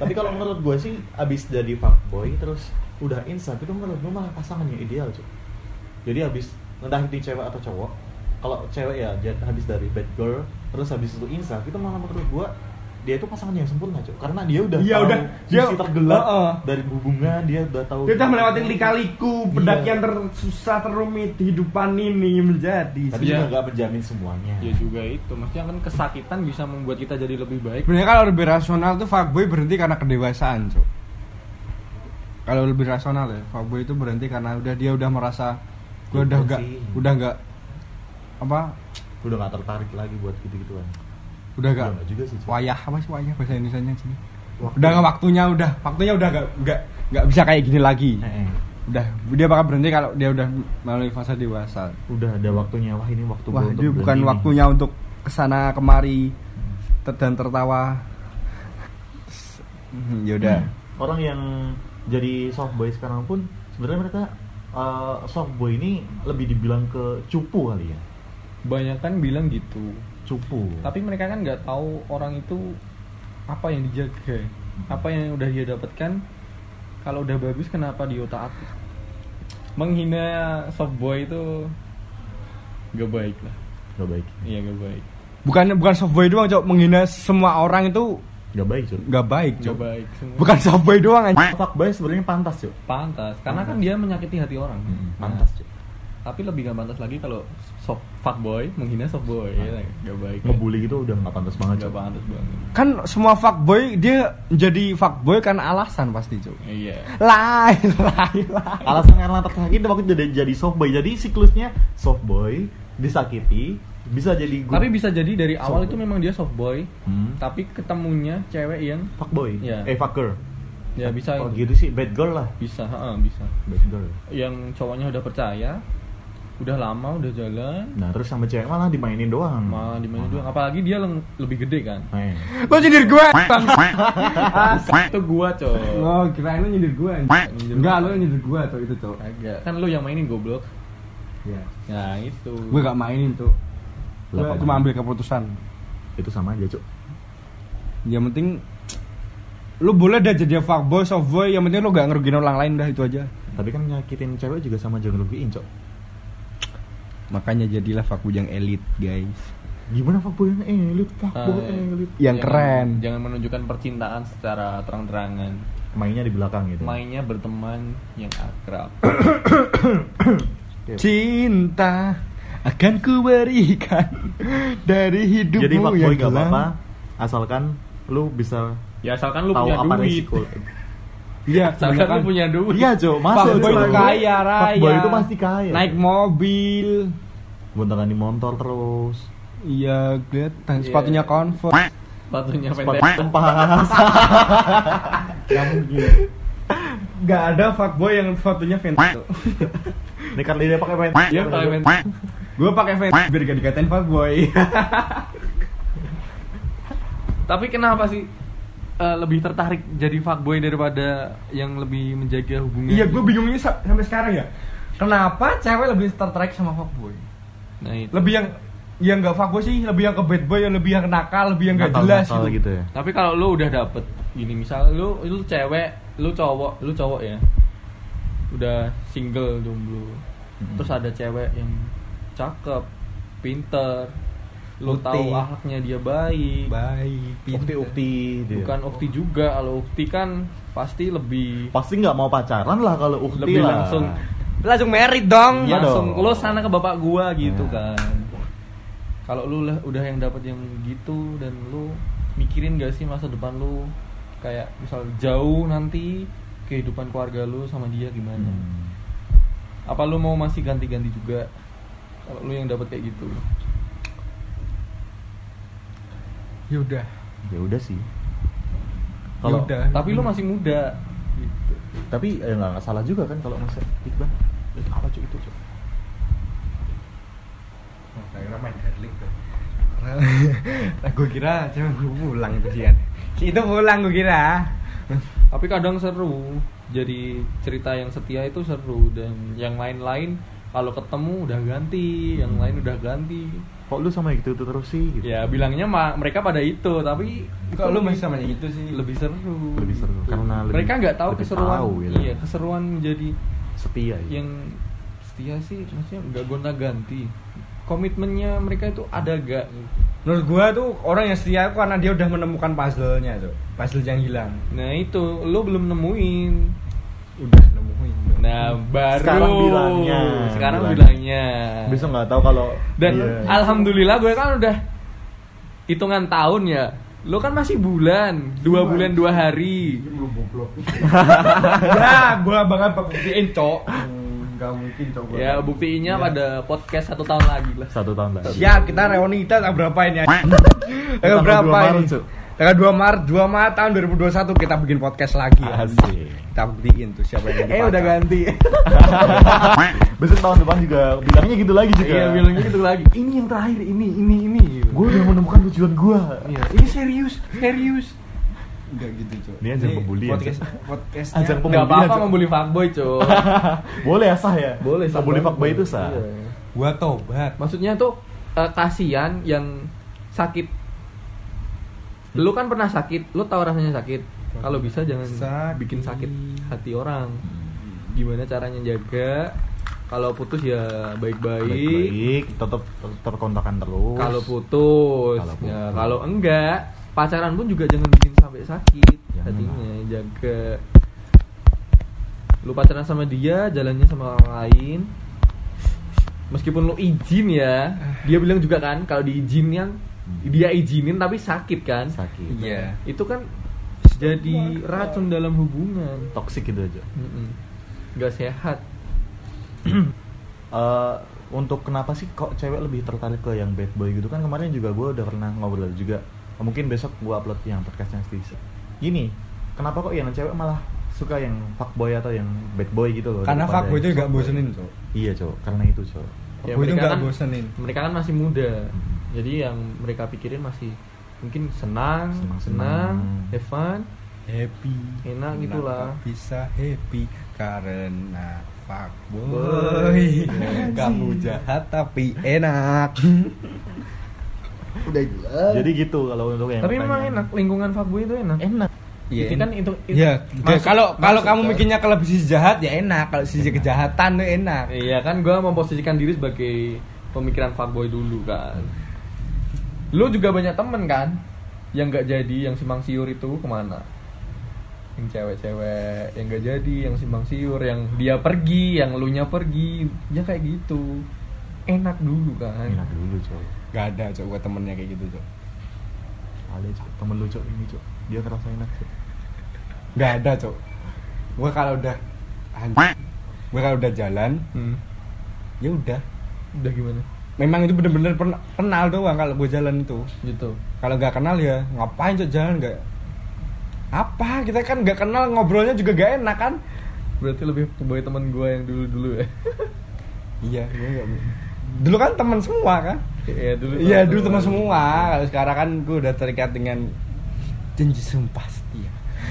tapi kalau menurut gue sih abis jadi fuckboy terus udah instan itu menurut gue malah pasangan yang ideal cuk jadi abis entah itu cewek atau cowok kalau cewek ya habis dari bad girl terus habis itu instan itu malah menurut gue dia itu pasangan yang sempurna cuk karena dia udah Iya, tahu udah. Dia- tergelap Heeh. dari hubungan dia udah tahu Dia udah melewati lika-liku Iya. pendakian tersusah terumit kehidupan ini menjadi. tapi Iya. juga gak menjamin semuanya ya juga itu maksudnya kan kesakitan bisa membuat kita jadi lebih baik Sebenarnya kalau lebih rasional tuh fuckboy berhenti karena kedewasaan, Cuk. Kalau lebih rasional ya, fuckboy itu berhenti karena udah dia udah merasa gue udah Iya gak udah gak apa udah gak tertarik lagi buat gitu-gituan udah gak? Udah juga sih, wayah apa sih wayah bahasa Indonesia sini Waktu. udah gak waktunya udah. Waktunya udah gak gak gak bisa kayak gini lagi. Eh, eh. udah. Dia bakal berhenti kalau dia udah melalui fase dewasa. Udah ada waktunya. Wah ini waktu wah untuk bukan nih. waktunya untuk ke sana kemari ter- dan tertawa. Hmm, ya udah. Orang yang jadi softboy sekarang pun sebenarnya mereka uh, softboy ini lebih dibilang ke cupu kali ya? Banyak kan bilang gitu cupu. Tapi mereka kan nggak tahu orang itu apa yang dijaga apa yang udah dia dapatkan. Kalau udah bagus kenapa di otak atik menghina softboy itu gak baik lah. Gak baik. Iya gak baik. Bukan bukan softboy doang cok. Menghina semua orang itu gak baik cuy nggak baik gak cok baik semua. Bukan softboy doang anjing. fuckboy sebenarnya pantas cuy pantas karena kan dia menyakiti hati orang. Pantas cuy tapi lebih gak pantas lagi kalau soft fuckboy menghina softboy ya, gak baik. Ngebully gitu udah gak pantas banget gak cuy pantas banget. Kan semua fuckboy dia jadi fuckboy kan alasan pasti cok iya. Lain lain lain. Alasan karena tersakiti waktu jadi jadi softboy jadi siklusnya softboy disakiti bisa jadi good tapi bisa jadi dari awal Softboy. itu memang dia softboy Hmm. tapi ketemunya cewek yang fuckboy? Iya. eh fucker. Ya bisa kalau itu. gitu sih. Bad girl lah. Bisa ha, bisa. Bad girl. Yang cowoknya udah percaya udah lama udah jalan. Nah terus sama cewek malah dimainin doang. Malah dimainin doang. Apalagi dia leng- lebih gede kan? Eh. lo nyindir gue itu gua cowok oh kirain lo nyindir gue enggak lo nyindir gue tuh itu tuh. Agak. Kan lu yang mainin goblok. Ya nah itu. Gue gak mainin tuh. Gue Lah, cuma ambil keputusan. Itu sama aja cuk. Yang penting lu boleh dah jadi fuckboy softboy. Yang penting lu gak ngerugiin orang lain dah itu aja. Tapi kan nyakitin cewek juga sama jangan rugiin cok makanya jadilah fuckboy yang elit guys. Gimana fuckboy yang elit? Fuckboy Ah, elit. Yang Jangan- keren. jangan menunjukkan percintaan secara terang-terangan. Mainnya di belakang gitu. Mainnya berteman yang akrab. Cinta akan kuberikan dari hidupmu jadi fuckboy yang gak kelam. apa-apa. Asalkan lu bisa ya asalkan lu tahu punya apa duit. resiko Iya, asalkan lu punya duit. Iya Jo. Masa Fuckboy kaya raya. fuckboy itu pasti kaya Naik mobil. Gontangan di motor terus Iya, lihat Iya. sepatunya Converse. sepatunya sepatu pendek tempas Gak mungkin. Gak ada fuckboy yang sepatunya Vans. ini kali dia pakai pants Iya, pakai pants. Gue pakai Vans biar gak dikatain fuckboy. tapi kenapa sih eh, lebih tertarik jadi fuckboy daripada yang lebih menjaga hubungan iya, gue bingungnya sa- sampai sekarang ya. Kenapa cewek lebih tertarik sama fuckboy? Nah itu Lebih yang yang gak fuckboy sih, lebih yang ke bad boy, yang lebih yang nakal, lebih yang gak Nakal- jelas nakal gitu. gitu ya Tapi kalau lu udah dapet gini misal lu lu cewek, lu cowok, lu cowok ya. Udah single jomblo. Mm-mm. Terus ada cewek yang cakep, pinter. Lu Ukti. tahu akhlaknya dia baik. Baik, ukti-ukti dia. Bukan ukti juga, kalau ukti kan pasti lebih pasti nggak mau pacaran lah kalau ukti lebih lah langsung Langsung merit dong. Iya langsung dong. lo sana ke bapak gua gitu Ya. kan. Kalau lu lah udah yang dapat yang gitu dan lu mikirin gak sih masa depan lu kayak misal jauh nanti kehidupan keluarga lu sama dia gimana? Hmm. Apa lu mau masih ganti-ganti juga? Kalau lu yang dapat kayak gitu. Ya udah. ya udah sih Ya kalau udah. Tapi lu masih muda. Gitu. tapi ya nggak nggak salah juga kan kalau masih Iqbal itu apa cuy itu cuy Kira main Herling tuh. gue kira cuma gue pulang tuh sih Si itu pulang gue kira. Tapi kadang seru. Jadi cerita yang setia itu seru dan yang lain-lain kalau ketemu udah ganti, yang lain udah ganti. kok lu sama gitu itu terus sih gitu Ya bilangnya ma- mereka pada itu, tapi Kok itu lu masih sama yang itu sih? lebih seru. Lebih seru, karena lebih- mereka nggak tahu lebih keseruan. tahu, gitu. Iya, keseruan menjadi setia ya yang setia sih maksudnya nggak gonta ganti. Komitmennya mereka itu ada gak? Menurut gua tuh orang yang setia itu karena dia udah menemukan puzzle-nya tuh. Puzzle yang hilang. Nah itu lo belum nemuin. Udah nemuin. tuh. Nah baru Sekarang bilangnya. Sekarang Bilang. bilangnya. bisa nggak tahu kalau Dan iya. alhamdulillah gue kan udah hitungan tahun ya. Lo kan masih bulan, dua bulan dua hari. ya, gua bakal buktiin, Cok. Enggak mungkin, Cok. Ya buktinya Iya. pada podcast satu tahun lagi lah. satu tahun lagi Siap, kita reuni kita tanggal berapa ini? tanggal Tanggal berapa 2 Maret, ini? Tanggal 2 Maret, 2 Maret tahun 2021 kita bikin podcast lagi. ya. Asik. Kita buktiin tuh siapa yang Eh udah ganti. besok tahun depan juga bilangnya gitu lagi juga Iya bilangnya gitu lagi. Ini yang terakhir, ini, ini, ini. gue udah menemukan tujuan gue Iya, ini serius, serius. Enggak gitu, Cok. Ini ajang pembulian, Podcast Cok. podcastnya. Ajang Gak Pembulian, apa-apa Cok. membuli fuckboy, Cok. boleh ya sah ya Boleh, sah banget. fuckboy itu sah Iya. Gua tobat. Maksudnya tuh eh, kasihan yang sakit. Lu kan pernah sakit, lu tahu rasanya sakit. Kalau bisa jangan Sakit. bikin sakit hati orang. Gimana caranya jaga? Kalau putus ya baik-baik. baik tetap tetap kontakan terus Kalau putus, Kalau putus. ya kalau enggak, pacaran pun juga jangan bikin sampai sakit Jangan hatinya. Jaga. Lu pacaran sama dia, jalannya sama orang lain. Meskipun lu izin ya, dia bilang juga kan kalau diizinin dia izinin tapi sakit kan. sakit Iya. Itu kan jadi racun dalam hubungan. toxic gitu aja Mm-mm. Nggak sehat. Eh, untuk kenapa sih kok cewek lebih tertarik ke yang bad boy gitu kan kemarin juga gue udah pernah ngobrol juga mungkin besok gue upload yang podcastnya Stisa gini kenapa kok yang cewek malah suka yang fuckboy atau yang bad boy gitu loh Karena fuckboy itu gak bosenin, Cok. iya cowok karena itu cowok Ya, Fuckboy itu gak kan- bosenin. Mereka kan masih muda. Hmm. Jadi yang mereka pikirin masih mungkin senang, Senang-senang. senang, have fun, Happy. Enak gitulah. Bisa happy karena fuckboy. Boy. Kamu jahat tapi enak. Udah jelas. jadi gitu kalau untuk yang Tapi memang enak, lingkungan fuckboy itu enak. enak Iya, itu kan enak. itu, itu Ya, masuk- kalau kalau masuk kamu mikirnya kalau sisi jahat ya enak, kalau sisi kejahatan tuh enak. Iya kan gua memposisikan diri sebagai pemikiran fuckboy dulu kan. Lu juga banyak temen kan? Yang nggak jadi, yang simpang siur itu ke mana? yang cewek-cewek yang gak jadi yang simpang siur yang dia pergi yang lu nya pergi. Ya kayak gitu. Enak dulu kan? Enak dulu cok. Gak ada cok gue temennya kayak gitu cok. Ada cok. Temen lu cok ini cok. Dia ngerasa enak cok. Gak ada cok. Gue kalau udah Gue kalau udah jalan hmm. ya udah. Udah gimana Memang itu bener-bener kenal doang kalau gue jalan itu. Gitu. Kalau gak kenal ya ngapain cok jalan gak Apa? Kita kan gak kenal ngobrolnya juga gak enak kan? Berarti lebih sebagai teman gue yang dulu dulu ya? Iya gue gak Dulu kan teman semua kan? Iya dulu Iya dulu teman semua. Kalau sekarang kan gue udah terikat dengan Janji sumpah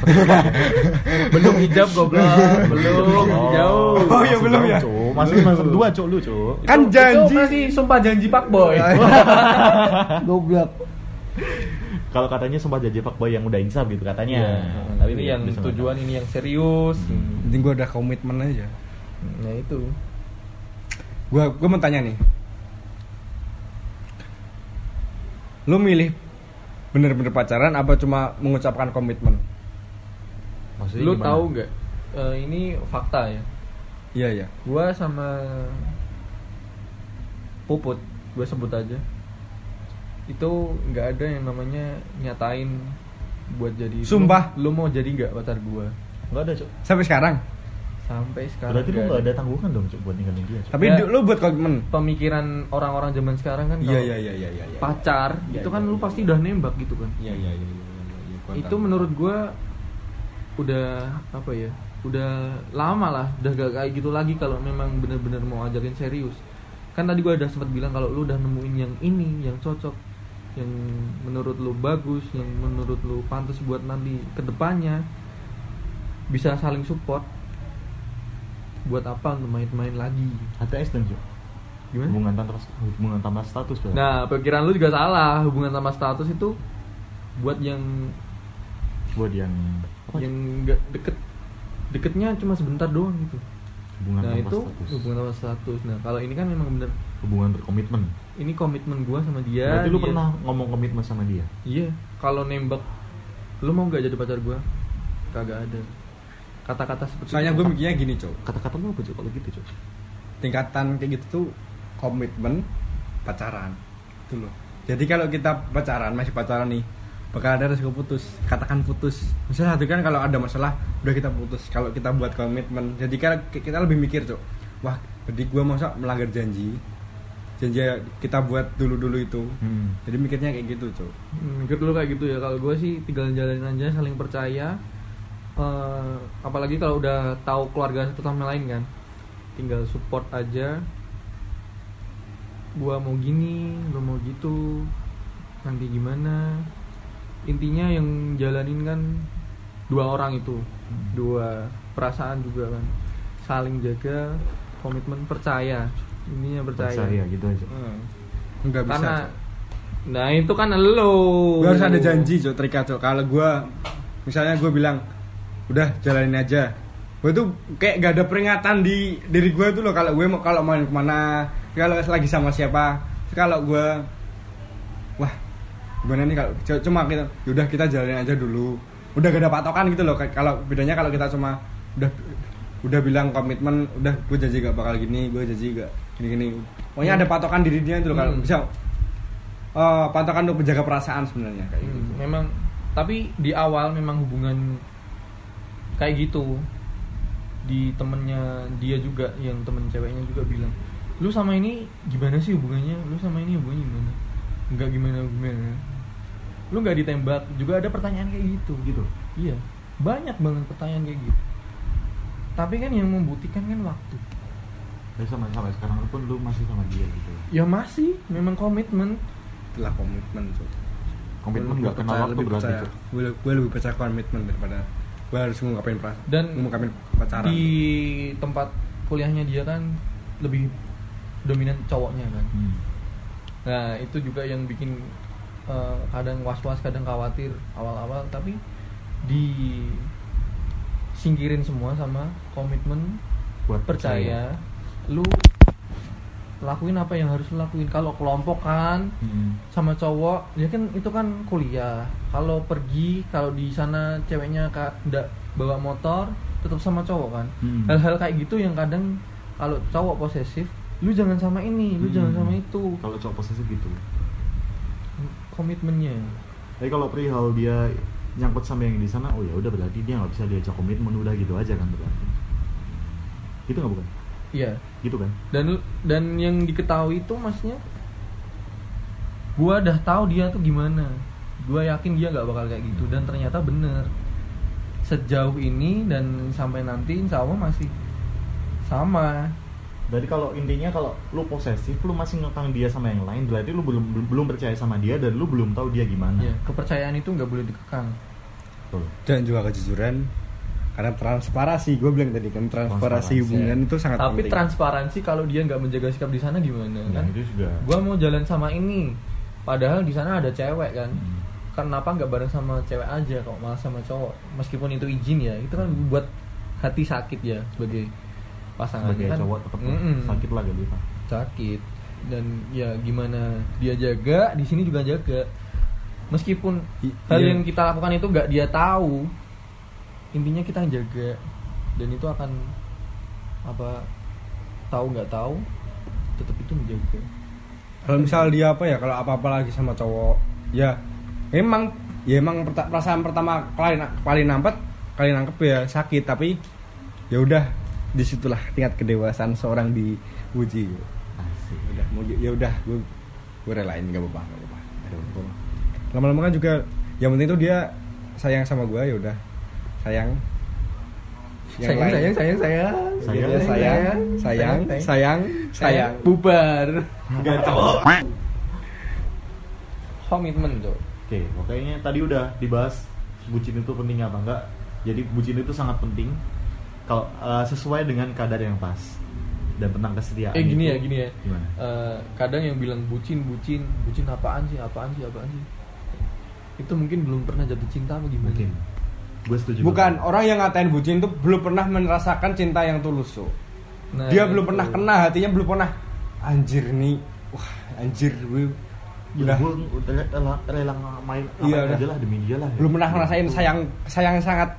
belum hijab goblok. Belum jauh Oh, iya, masih belum ya? Cok. masih semester dua cok lu cok Kan Itu- janji. itu masih sumpah janji pak boy. Goblok. Kalau katanya sumpah janji pak boy yang udah insaf gitu katanya. Iya. Tapi ini yang bisa nggak tujuan ini yang serius. Penting gue udah komitmen aja. Nah itu. Gue gue mau tanya nih. Lu milih bener-bener pacaran apa cuma mengucapkan komitmen? Maksudnya lu gimana? tahu nggak eh, ini fakta ya Iya iya gua sama puput gue sebut aja itu nggak ada yang namanya nyatain buat jadi lu- Sumpah? lu, mau jadi nggak pacar gua nggak ada cok Sampai sekarang? sampai sekarang berarti lu nggak ada tanggungan dong cok buat ninggalin dia cok Tapi Ya. lu buat komitmen? pemikiran orang-orang zaman sekarang kan Iya iya iya iya iya iya. pacar Iya, itu iya, kan lu iya, pasti iya. udah nembak gitu kan Iya iya iya iya, iya, iya, gua itu menurut gua udah apa ya udah lama lah udah gak kayak gitu lagi kalau memang bener-bener mau ajakin serius. Kan tadi gua udah sempat bilang kalau lu udah nemuin yang ini yang cocok yang menurut lu bagus yang menurut lu pantas buat nanti ke depannya bisa saling support buat apa untuk main-main lagi? HTS cok gimana? Hubungan tanpa hubungan tanpa status cok nah pikiran lu juga salah. Hubungan tanpa status itu buat yang buat yang apa? Yang nggak deket deketnya cuma sebentar doang gitu. Hubungan nah itu status. hubungan tanpa status. Nah kalau ini kan memang bener. Hubungan berkomitmen. Ini komitmen gua sama dia berarti lu dia- pernah ngomong komitmen sama dia? Iya kalau nembak lu mau nggak jadi pacar gua? Kagak ada. Kata-kata seperti Soalnya gue mikirnya gini cok. Kata-kata lu apa cok? Kalau gitu cok. Tingkatan kayak gitu tuh komitmen pacaran. Itu loh. Jadi kalau kita pacaran, masih pacaran nih Bakal ada resiko putus. Katakan putus. Misalnya itu kan kalau ada masalah Udah kita putus. Kalau kita buat komitmen. Jadi kan kita lebih mikir cok Wah jadi gue masa melanggar janji? Janji kita buat dulu-dulu itu. Hmm. Jadi mikirnya kayak gitu cok Hmm, mikir dulu kayak gitu ya. Kalau gue sih tinggal jalanin aja saling percaya. Eh, apalagi kalau udah tahu keluarga satu sama lain kan. Tinggal support aja. Gua mau gini lu mau gitu. Nanti gimana intinya yang jalanin kan dua orang itu. Dua perasaan juga kan. Saling jaga komitmen percaya. Intinya percaya, percaya gitu aja. Hmm. Enggak bisa karena Cok. nah itu kan lo Gue harus ada janji cok terikat cok. Kalau gue Misalnya gue bilang Udah jalanin aja. Gue tuh kayak gak ada peringatan di diri gue tuh loh Kalau gue mau kalau main ke mana Kalau lagi sama siapa. Kalau gue Gimana nih kalau Cuma kita Udah kita jalanin aja dulu. Udah gak ada patokan gitu loh Kalau bedanya kalau kita cuma Udah udah bilang komitmen udah gue janji gak bakal gini gue janji gak gini gini pokoknya ada patokan diri dia itu loh kalau Hmm. bisa eh, patokan untuk menjaga perasaan sebenarnya kayak gitu. Hmm, memang tapi di awal memang hubungan kayak gitu. Di temennya dia juga yang temen ceweknya juga bilang lu sama ini gimana sih hubungannya? Lu sama ini hubungannya gimana? Nggak gimana gimana lu nggak ditembak juga ada pertanyaan kayak gitu gitu. Iya banyak banget pertanyaan kayak gitu. Tapi kan yang membuktikan kan waktu. Tapi sama sampai sekarang pun lu masih sama dia gitu ya? Masih. Memang komitmen. Itulah komitmen Cok. komitmen nggak lebih kenal waktu lebih berarti percaya. Gue gue lebih percaya komitmen daripada gue harus ngungkapin perasaan Dan ngungkapin pacaran. di tempat kuliahnya dia kan lebih dominan cowoknya kan. Hmm. Nah itu juga yang bikin eh, kadang was-was, kadang khawatir awal-awal, tapi disingkirin semua sama komitmen buat percaya, lu lakuin apa yang harus lu lakuin. Kalau kelompok kan Hmm. sama cowok, ya kan itu kan kuliah. Kalau pergi, kalau di sana ceweknya ka- nggak bawa motor tetap sama cowok kan Hmm. hal-hal kayak gitu yang kadang kalau cowok posesif lu jangan sama ini lu Hmm. jangan sama itu Kalau cowok posesif gitu. Komitmennya Tapi kalau perihal dia nyangkut sama yang di sana, oh ya udah berarti dia nggak bisa diajak komitmen udah gitu aja kan berarti. Gitu nggak bukan? iya Gitu kan? dan dan yang diketahui itu maksudnya gua udah tahu dia tuh gimana gua yakin dia nggak bakal kayak gitu dan ternyata bener sejauh ini dan sampai nanti insya Allah masih sama Berarti kalau intinya kalau lu posesif, lu masih ngekang dia sama yang lain, berarti lu belum belum, belum percaya sama dia dan lu belum tahu dia gimana. ya kepercayaan itu nggak boleh dikekang Betul. dan juga kejujuran karena transparansi gue bilang tadi kan transparansi Transparansi, hubungan ya. itu sangat tapi penting transparansi kalau dia nggak menjaga sikap di sana gimana Nah, kan itu juga. gua mau jalan sama ini padahal di sana ada cewek kan Hmm. kenapa nggak bareng sama cewek aja kok malah sama cowok meskipun itu izin ya itu kan buat hati sakit ya sebagai pasangan sebagai kan cowok tetap Mm-mm. sakit lah gitu. sakit dan ya gimana dia jaga di sini juga jaga meskipun I- hal iya. yang kita lakukan itu nggak dia tahu intinya kita jaga dan itu akan apa tahu nggak tahu tetap itu menjaga kalau misal dia apa ya kalau apa apa lagi sama cowok ya memang ya emang perasaan pertama kali kali nampet kali nangkep ya sakit tapi ya udah di situlah tingkat kedewasaan seorang diuji. Asik. udah mau ya udah gue gue relain gak apa-apa gak apa-apa. Lama-lama kan juga yang penting tuh dia sayang sama gue ya udah. Sayang. Sayang, sayang sayang sayang. Sayang, Gitu, sayang sayang sayang sayang bubar. Gak cowok komitmen tuh Oke, pokoknya tadi udah dibahas bucin itu penting apa enggak. Jadi bucin itu sangat penting kalau eh, sesuai dengan kadar yang pas dan tentang kesetiaan. eh gini itu- ya gini ya Gimana? Eh, kadang yang bilang bucin bucin bucin apaan sih apaan sih apaan sih itu mungkin belum pernah jatuh cinta apa gimana Mungkin. Gue setuju. bukan banget. orang yang ngatain bucin tuh belum pernah merasakan cinta yang tulus so. Nah, dia belum itu. pernah kena hatinya belum pernah anjir nih wah anjir gue Ya, udah gue udah rela, rela main Iya, aja udah. lah demi dia lah. ya. belum pernah ngerasain Gitu. sayang sayang sangat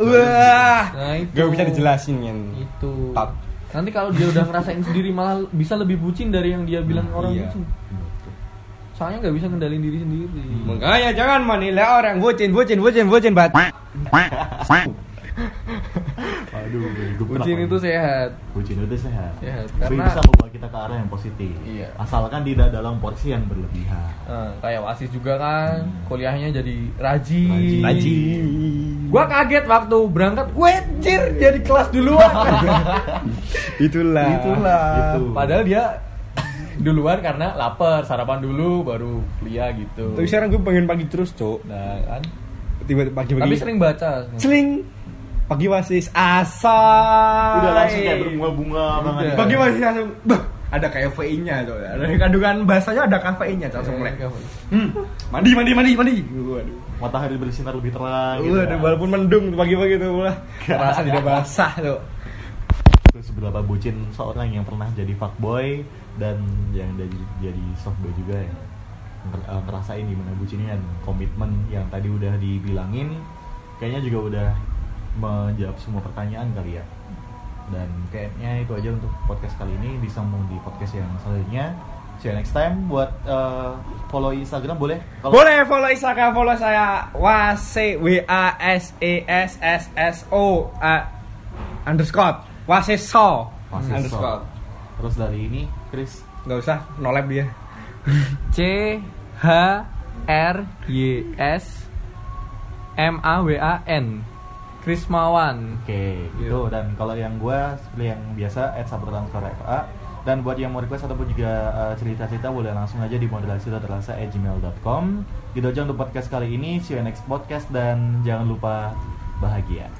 wah. Nah, itu. gak bisa dijelasin kan itu. Nanti kalau dia udah ngerasain sendiri malah bisa lebih bucin dari yang dia bilang orang iya. bucin. soalnya nggak bisa ngendalin diri sendiri. Makanya jangan menilai orang bucin bucin bucin bucin bat Aduh, gue bucin itu sehat Bucin itu sehat. Sehat, karena- bisa membawa kita ke arah yang positif. Iya. Asalkan tidak dalam porsi yang berlebihan. Nah, kayak wasis juga kan Hmm. kuliahnya jadi rajin Rajin. Rajin. gua kaget waktu berangkat gue jir jadi kelas duluan itulah itulah Gitu. padahal dia duluan karena lapar sarapan dulu baru kuliah gitu tapi sekarang gue pengen pagi terus cok nah kan tiba-tiba pagi-pagi tapi sering baca seling pagi wasis asal Udah langsung kayak berbunga-bunga banget. Pagi wasis langsung bah, ada kafeinnya tuh. Ada kandungan bahasanya ada kafeinnya langsung mulai. Hmm, mandi mandi mandi mandi. Waduh. Matahari bersinar lebih terang. Waduh, walaupun mendung pagi-pagi tuh lah. Rasa tidak basah tuh. Terus seberapa bucin seorang yang pernah jadi fuckboy dan yang jadi jadi softboy juga ya? Eh, ngerasain gimana bucinnya dan komitmen yang tadi udah dibilangin kayaknya juga udah menjawab semua pertanyaan kali ya. Dan kayaknya itu aja untuk podcast kali ini. Disambung di podcast yang selanjutnya. See you next time buat eh, follow instagram boleh? Kalau- boleh follow Instagram follow saya. Wase w a s e s s s o a underscore waseso Masih underscore. Terus dari ini Chris? Nggak usah nolep dia. C H R Y S M A W A N Krismawan Oke, gitu. Dan kalau yang gue seperti yang biasa @sapertransfer dan buat yang mau request ataupun juga eh, cerita-cerita boleh langsung aja di moderasi.terasa@gmail.com. Gitu aja untuk podcast kali ini. See you next podcast dan jangan lupa bahagia.